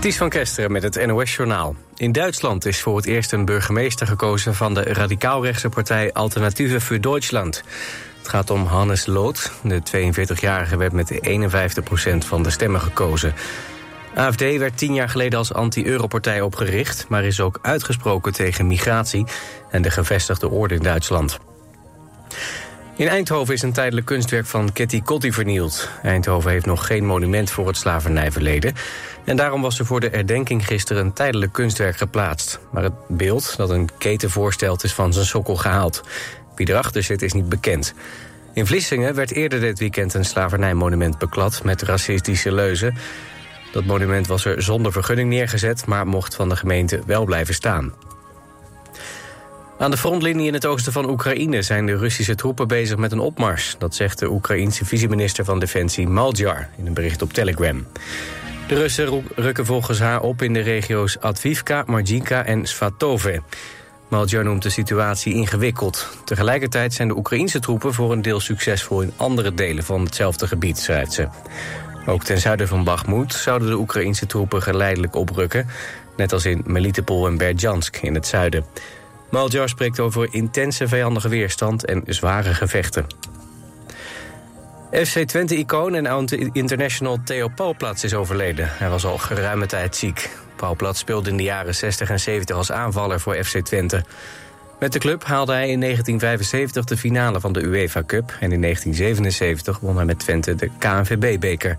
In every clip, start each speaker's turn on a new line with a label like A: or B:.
A: Ties van Kesteren met het NOS-journaal. In Duitsland is voor het eerst een burgemeester gekozen... van de radicaalrechtse partij Alternatieve für Deutschland. Het gaat om Hannes Loot. De 42-jarige werd met 51% van de stemmen gekozen. AFD werd tien jaar geleden als anti-Europartij opgericht... maar is ook uitgesproken tegen migratie en de gevestigde orde in Duitsland. In Eindhoven is een tijdelijk kunstwerk van Ketty Kotti vernield. Eindhoven heeft nog geen monument voor het slavernijverleden. En daarom was er voor de herdenking gisteren een tijdelijk kunstwerk geplaatst. Maar het beeld dat een keten voorstelt is van zijn sokkel gehaald. Wie erachter zit is niet bekend. In Vlissingen werd eerder dit weekend een slavernijmonument beklad... met racistische leuzen. Dat monument was er zonder vergunning neergezet... maar mocht van de gemeente wel blijven staan. Aan de frontlinie in het oosten van Oekraïne zijn de Russische troepen bezig met een opmars. Dat zegt de Oekraïense viceminister van Defensie Maljar in een bericht op Telegram. De Russen rukken volgens haar op in de regio's Advivka, Marjinka en Svatove. Maljar noemt de situatie ingewikkeld. Tegelijkertijd zijn de Oekraïnse troepen voor een deel succesvol in andere delen van hetzelfde gebied, schrijft ze. Ook ten zuiden van Bakhmut zouden de Oekraïnse troepen geleidelijk oprukken, net als in Melitopol en Berdjansk in het zuiden. Maljar spreekt over intense vijandige weerstand en zware gevechten. FC Twente-icoon en international Theo Pauwplats is overleden. Hij was al geruime tijd ziek. Pauwplats speelde in de jaren 60 en 70 als aanvaller voor FC Twente. Met de club haalde hij in 1975 de finale van de UEFA Cup... en in 1977 won hij met Twente de KNVB-beker.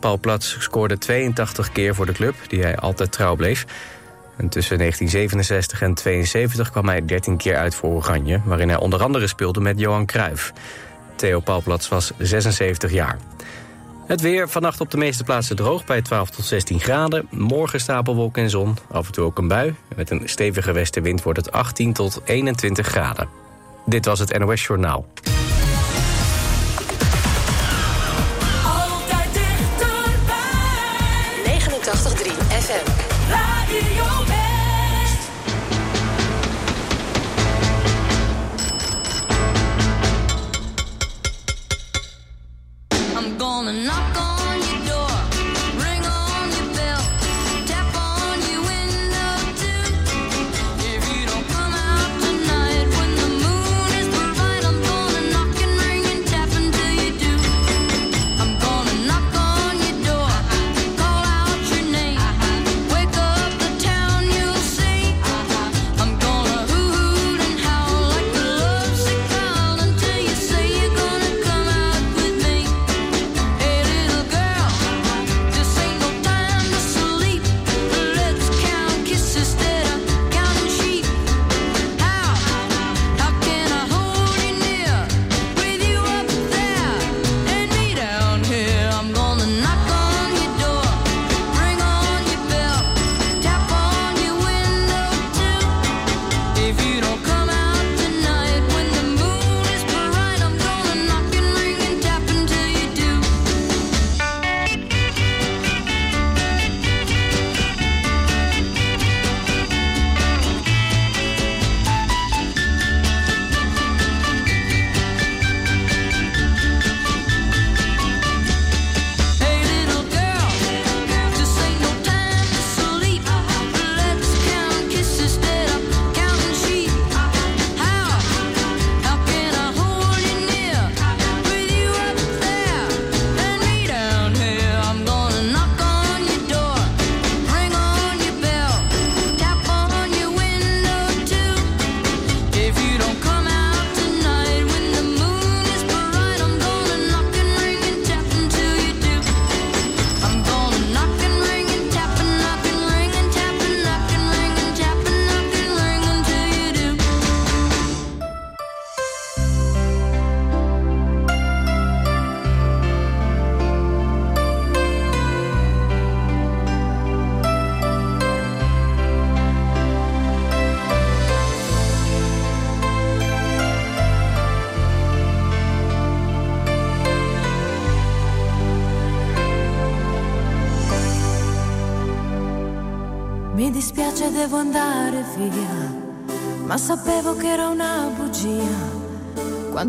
A: Paul Plats scoorde 82 keer voor de club, die hij altijd trouw bleef. En tussen 1967 en 1972 kwam hij 13 keer uit voor Oranje... waarin hij onder andere speelde met Johan Cruijff. Theo Paulplats was 76 jaar. Het weer vannacht op de meeste plaatsen droog bij 12 tot 16 graden. Morgen stapelwolken en zon, af en toe ook een bui. Met een stevige westenwind wordt het 18 tot 21 graden. Dit was het NOS Journaal.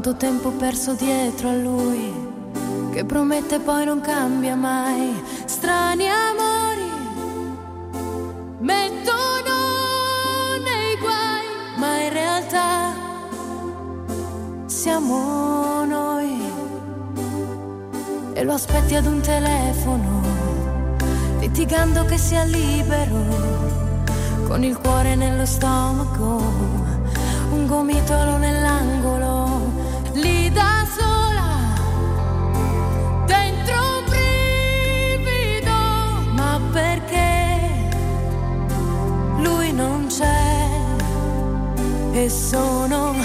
B: Quanto tempo perso dietro a lui, che promette poi non cambia mai. Strani amori, mettono nei guai, ma in realtà siamo noi. E lo aspetti ad un telefono, litigando che sia libero, con il cuore nello stomaco, un gomitolo nel
C: sono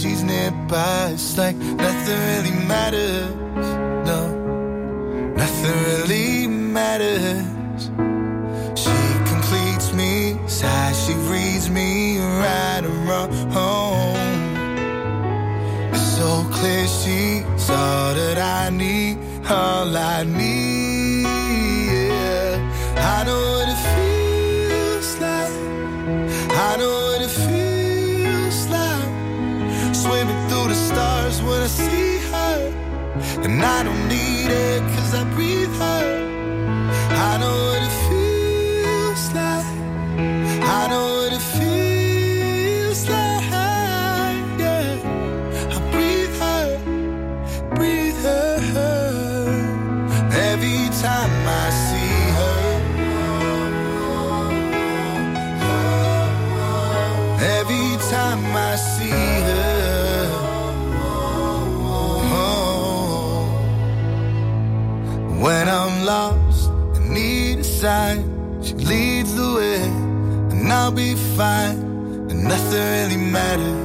D: she's nearby. It's like and nothing really matters.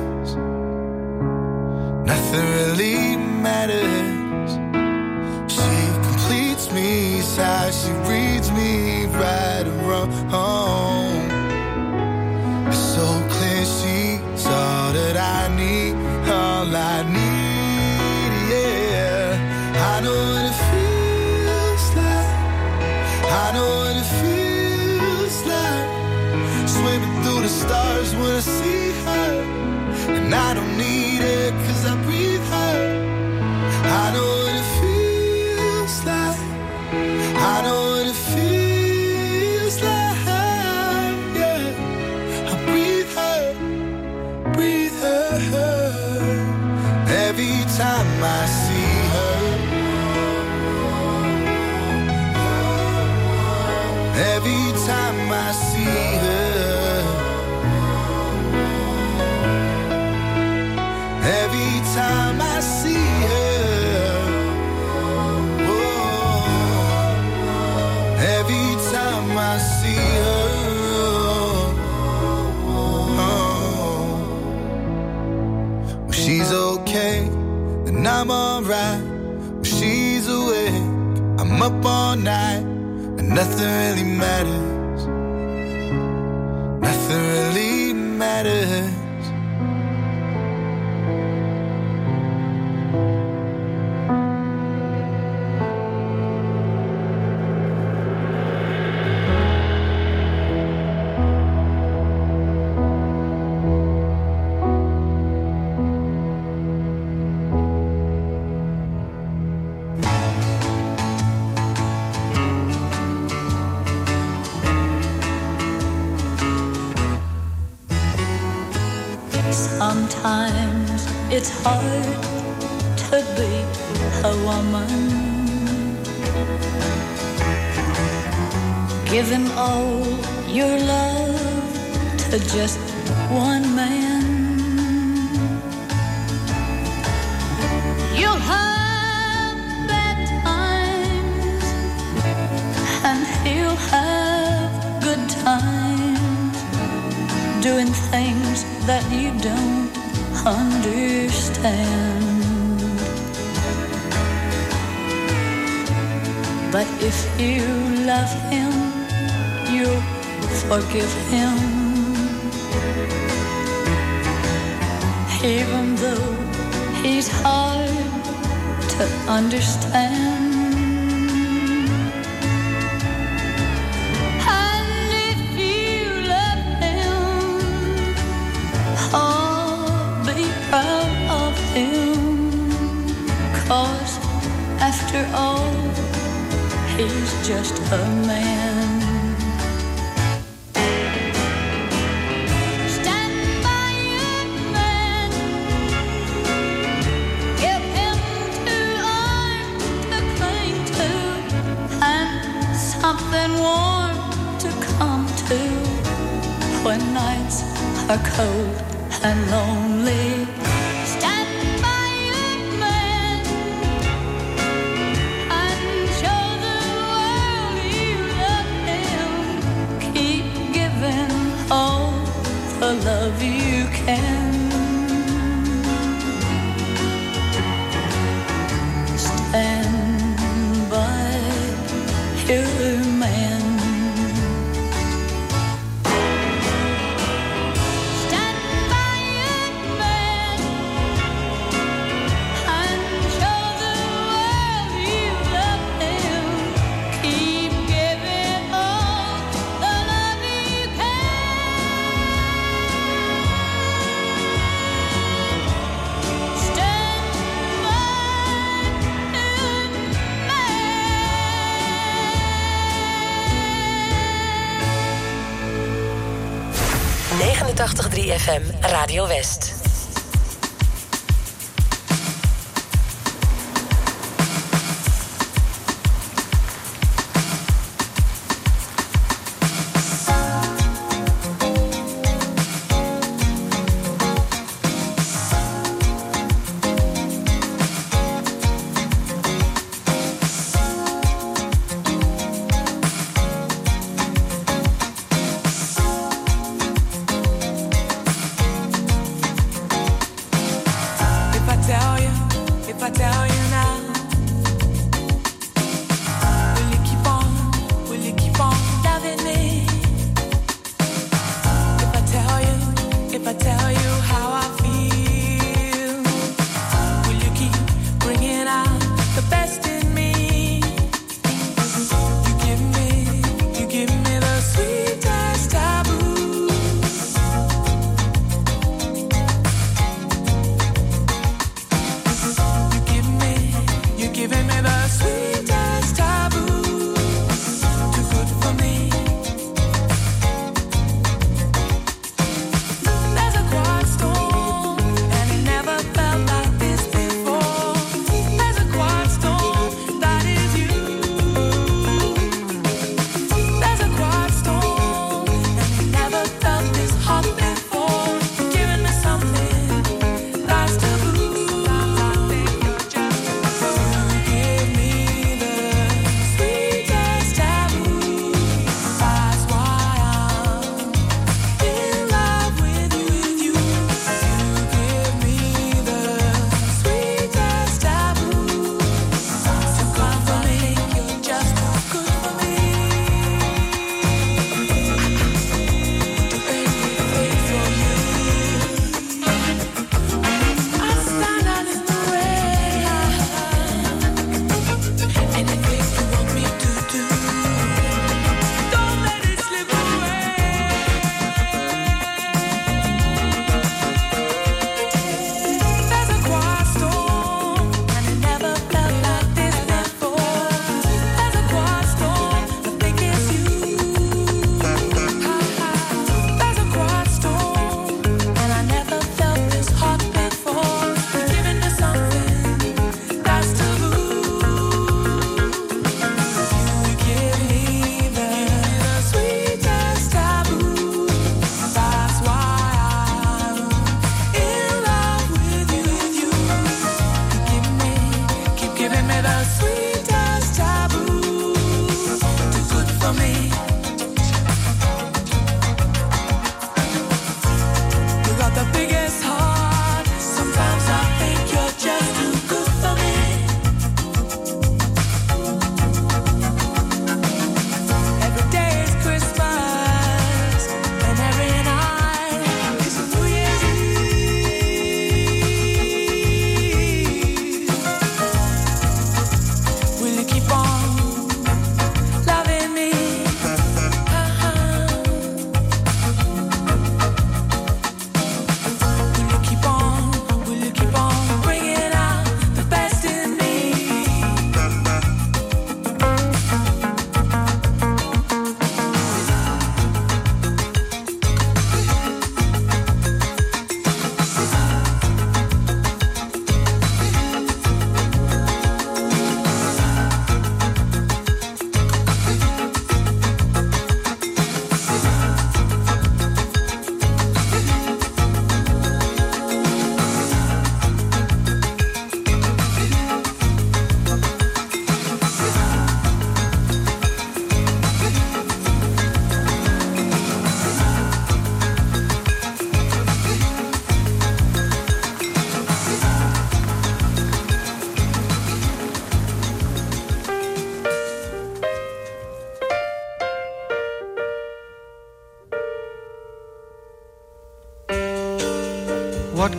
D: okay, then I'm alright. But she's awake, I'm up all night, and nothing really matters. Nothing really matters.
C: just one man. You'll have bad times, and he'll have good times, doing things that you don't understand. But if you love him, you'll forgive him to understand. And if you love him, be proud of after all, he's just a man. are cold and lonely.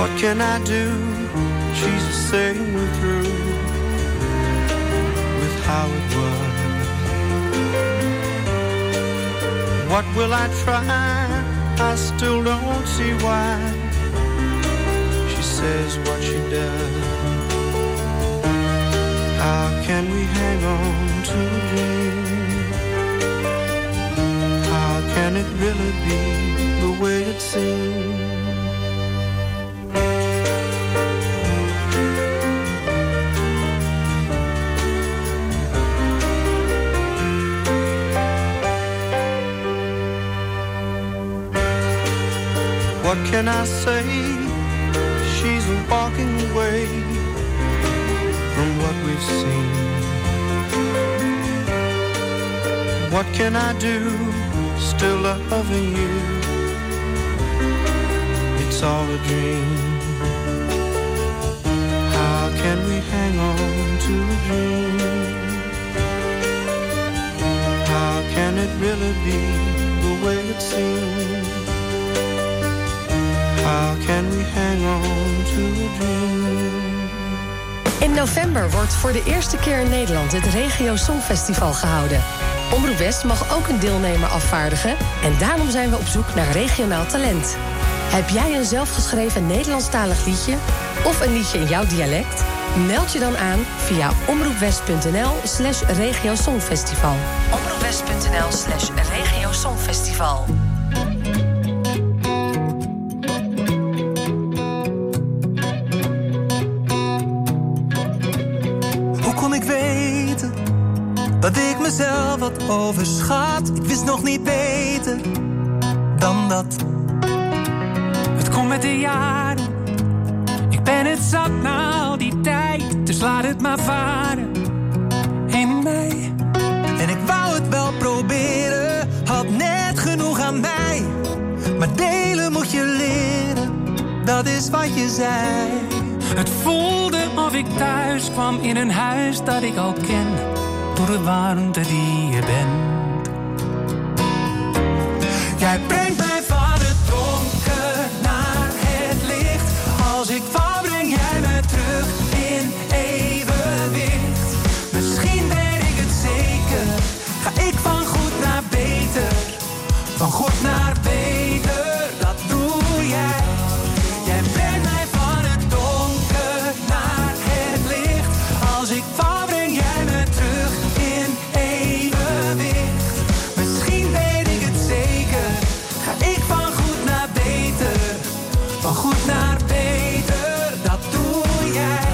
E: What can I do? She's the same through with how it was. What will I try? I still don't see why. She says what she does. How can we hang on to a dream? How can it really be the way it seems? Can I do? Still loving you. It's all a dream. How can we hang on to a dream? How can it really be the way it seems? How can we hang on to a dream?
F: In november wordt voor de eerste keer in Nederland het Regio Songfestival gehouden. Omroep West mag ook een deelnemer afvaardigen en daarom zijn we op zoek naar regionaal talent. Heb jij een zelfgeschreven Nederlandstalig liedje of een liedje in jouw dialect? Meld je dan aan via omroepwest.nl slash regiosongfestival. Omroepwest.nl slash regiosongfestival.
G: Overschat? Ik wist nog niet beter dan dat.
H: Het komt met de jaren. Ik ben het zat na al die tijd. Dus laat het maar varen. In mij.
G: En ik wou het wel proberen, had net genoeg aan mij. Maar delen moet je leren, dat is wat je zei.
H: Het voelde of ik thuis kwam in een huis dat ik al ken. Door de warmte die je bent.
G: Goed naar beter, dat doe jij.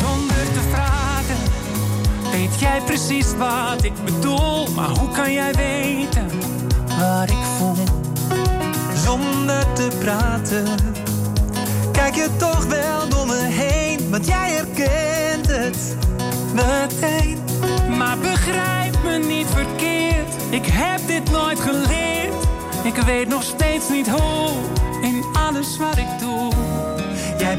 H: Zonder te vragen. Weet jij precies wat ik bedoel. Maar hoe kan jij weten wat ik voel?
G: Zonder te praten. Kijk je toch wel door me heen, want jij herkent het meteen.
H: Maar begrijp me niet verkeerd. Ik heb dit nooit geleerd. Ik weet nog steeds niet hoe. Alles wat ik doe.
G: Jij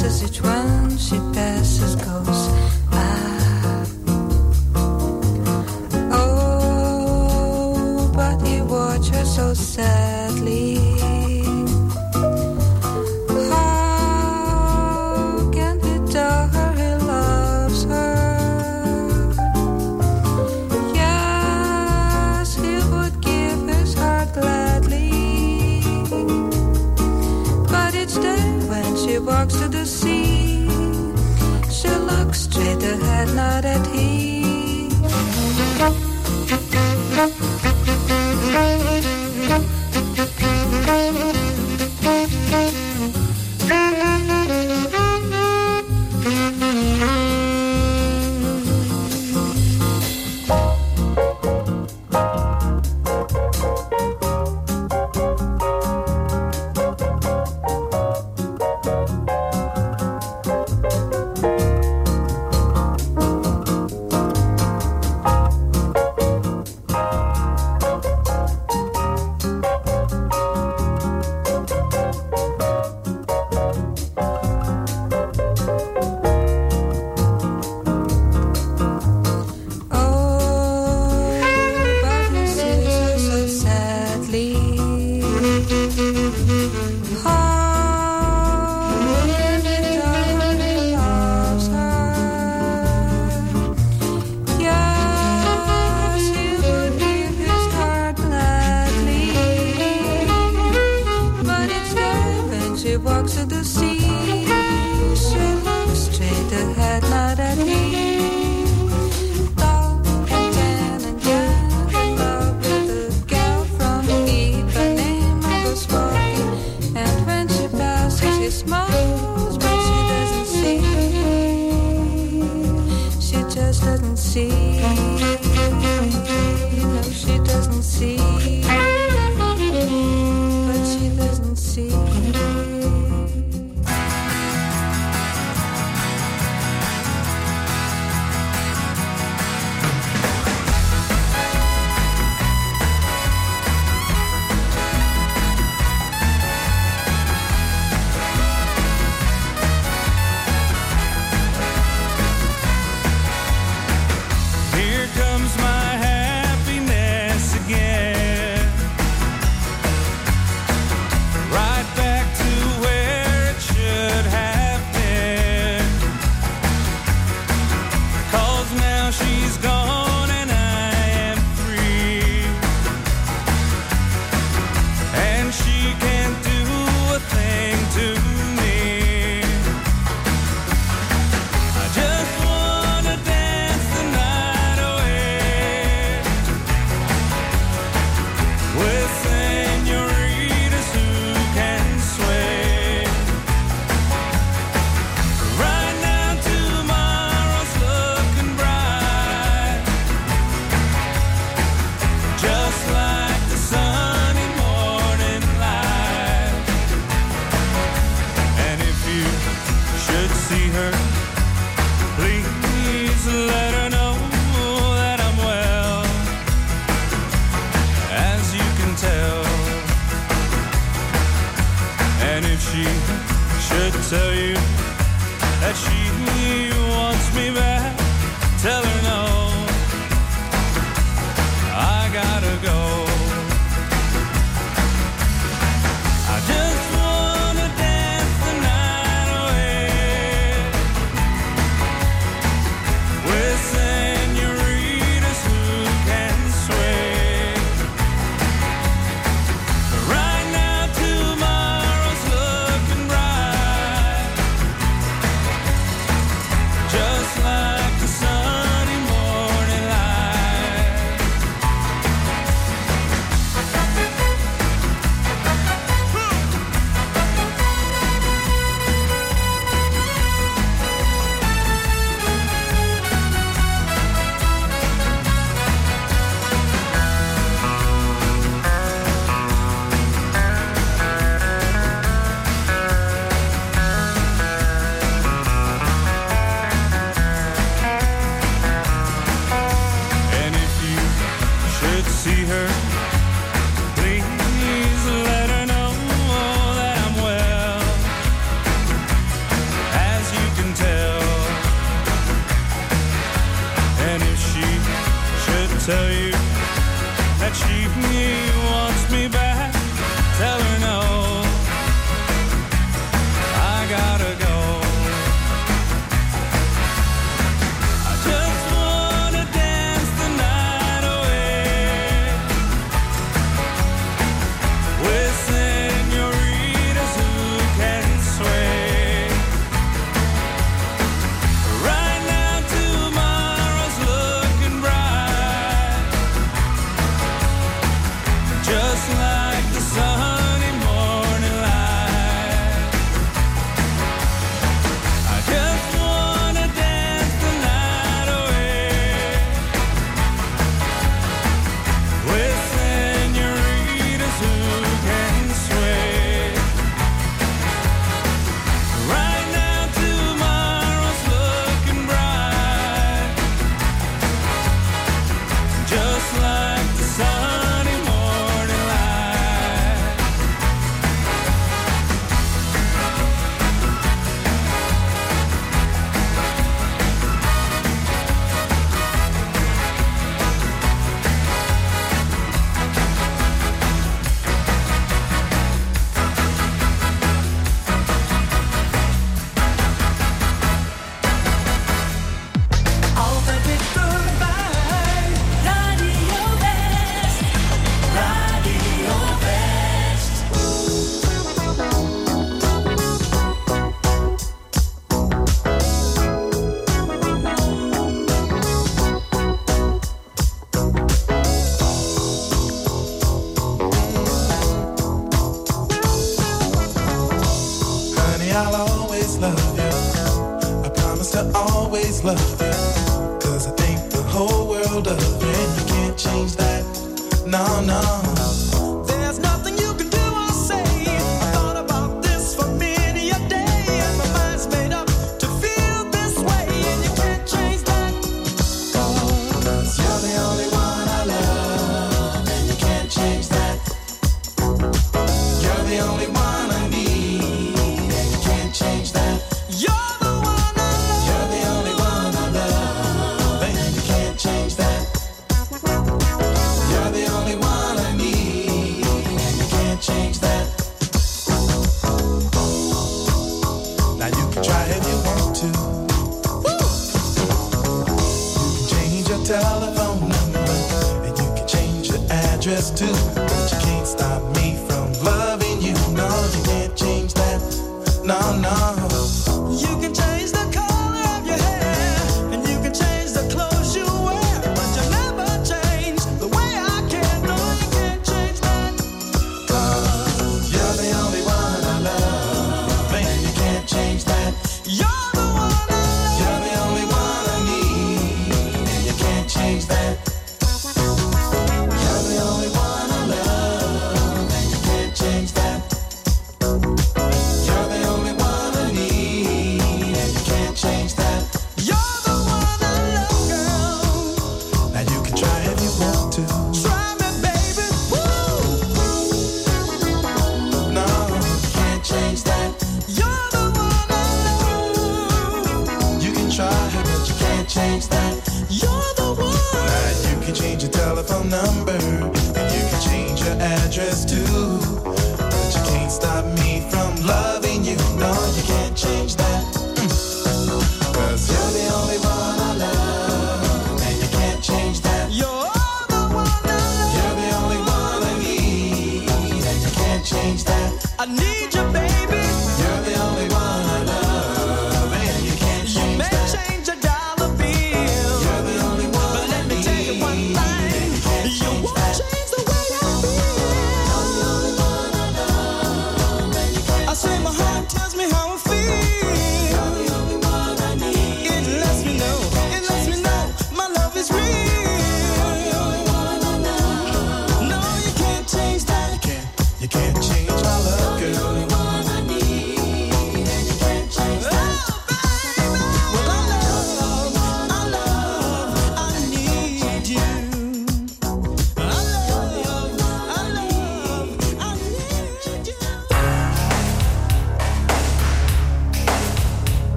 B: passes, each one she passes goes by. Oh, but he watches so
I: sad.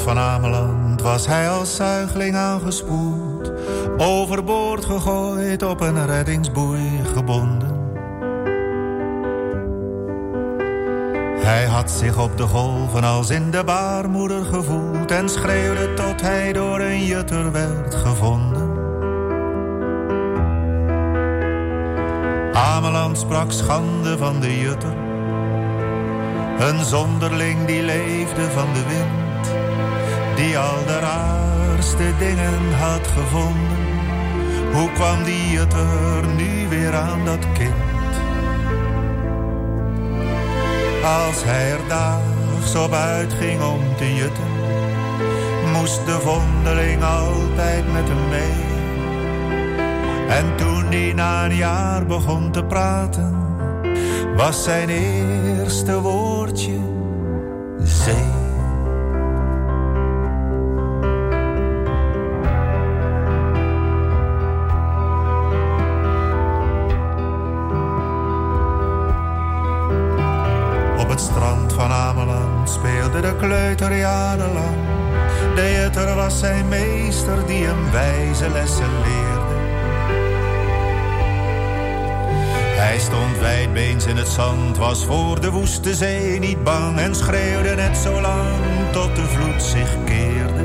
I: Van Ameland was hij als zuigeling aangespoeld. Overboord gegooid, op een reddingsboei gebonden. Hij had zich op de golven als in de baarmoeder gevoeld... en schreeuwde tot hij door een jutter werd gevonden. Ameland sprak schande van de jutter... Een zonderling die leefde van de wind, die al de raarste dingen had gevonden. Hoe kwam die jutter nu weer aan dat kind? Als hij er daags op uitging om te jutten, moest de vondeling altijd met hem mee. En toen hij na een jaar begon te praten was zijn eerste woordje zijn meester die hem wijze lessen leerde. Hij stond wijdbeens in het zand, was voor de woeste zee niet bang en schreeuwde net zo lang tot de vloed zich keerde.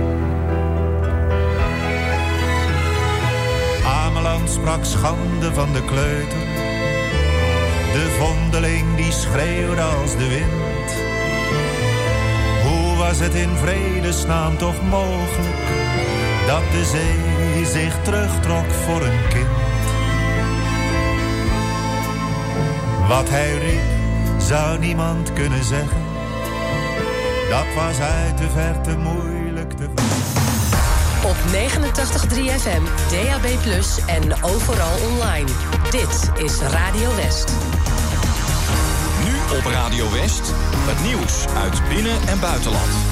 I: Ameland sprak schande van de kleuter, de vondeling die schreeuwde als de wind. Hoe was het in vredesnaam toch mogelijk dat de zee zich terugtrok voor een kind? Wat hij riep, zou niemand kunnen zeggen. Dat was uit de verte moeilijk te
F: Op 89.3 FM, DAB+, en overal online. Dit is Radio West.
J: Nu op Radio West, het nieuws uit binnen- en buitenland.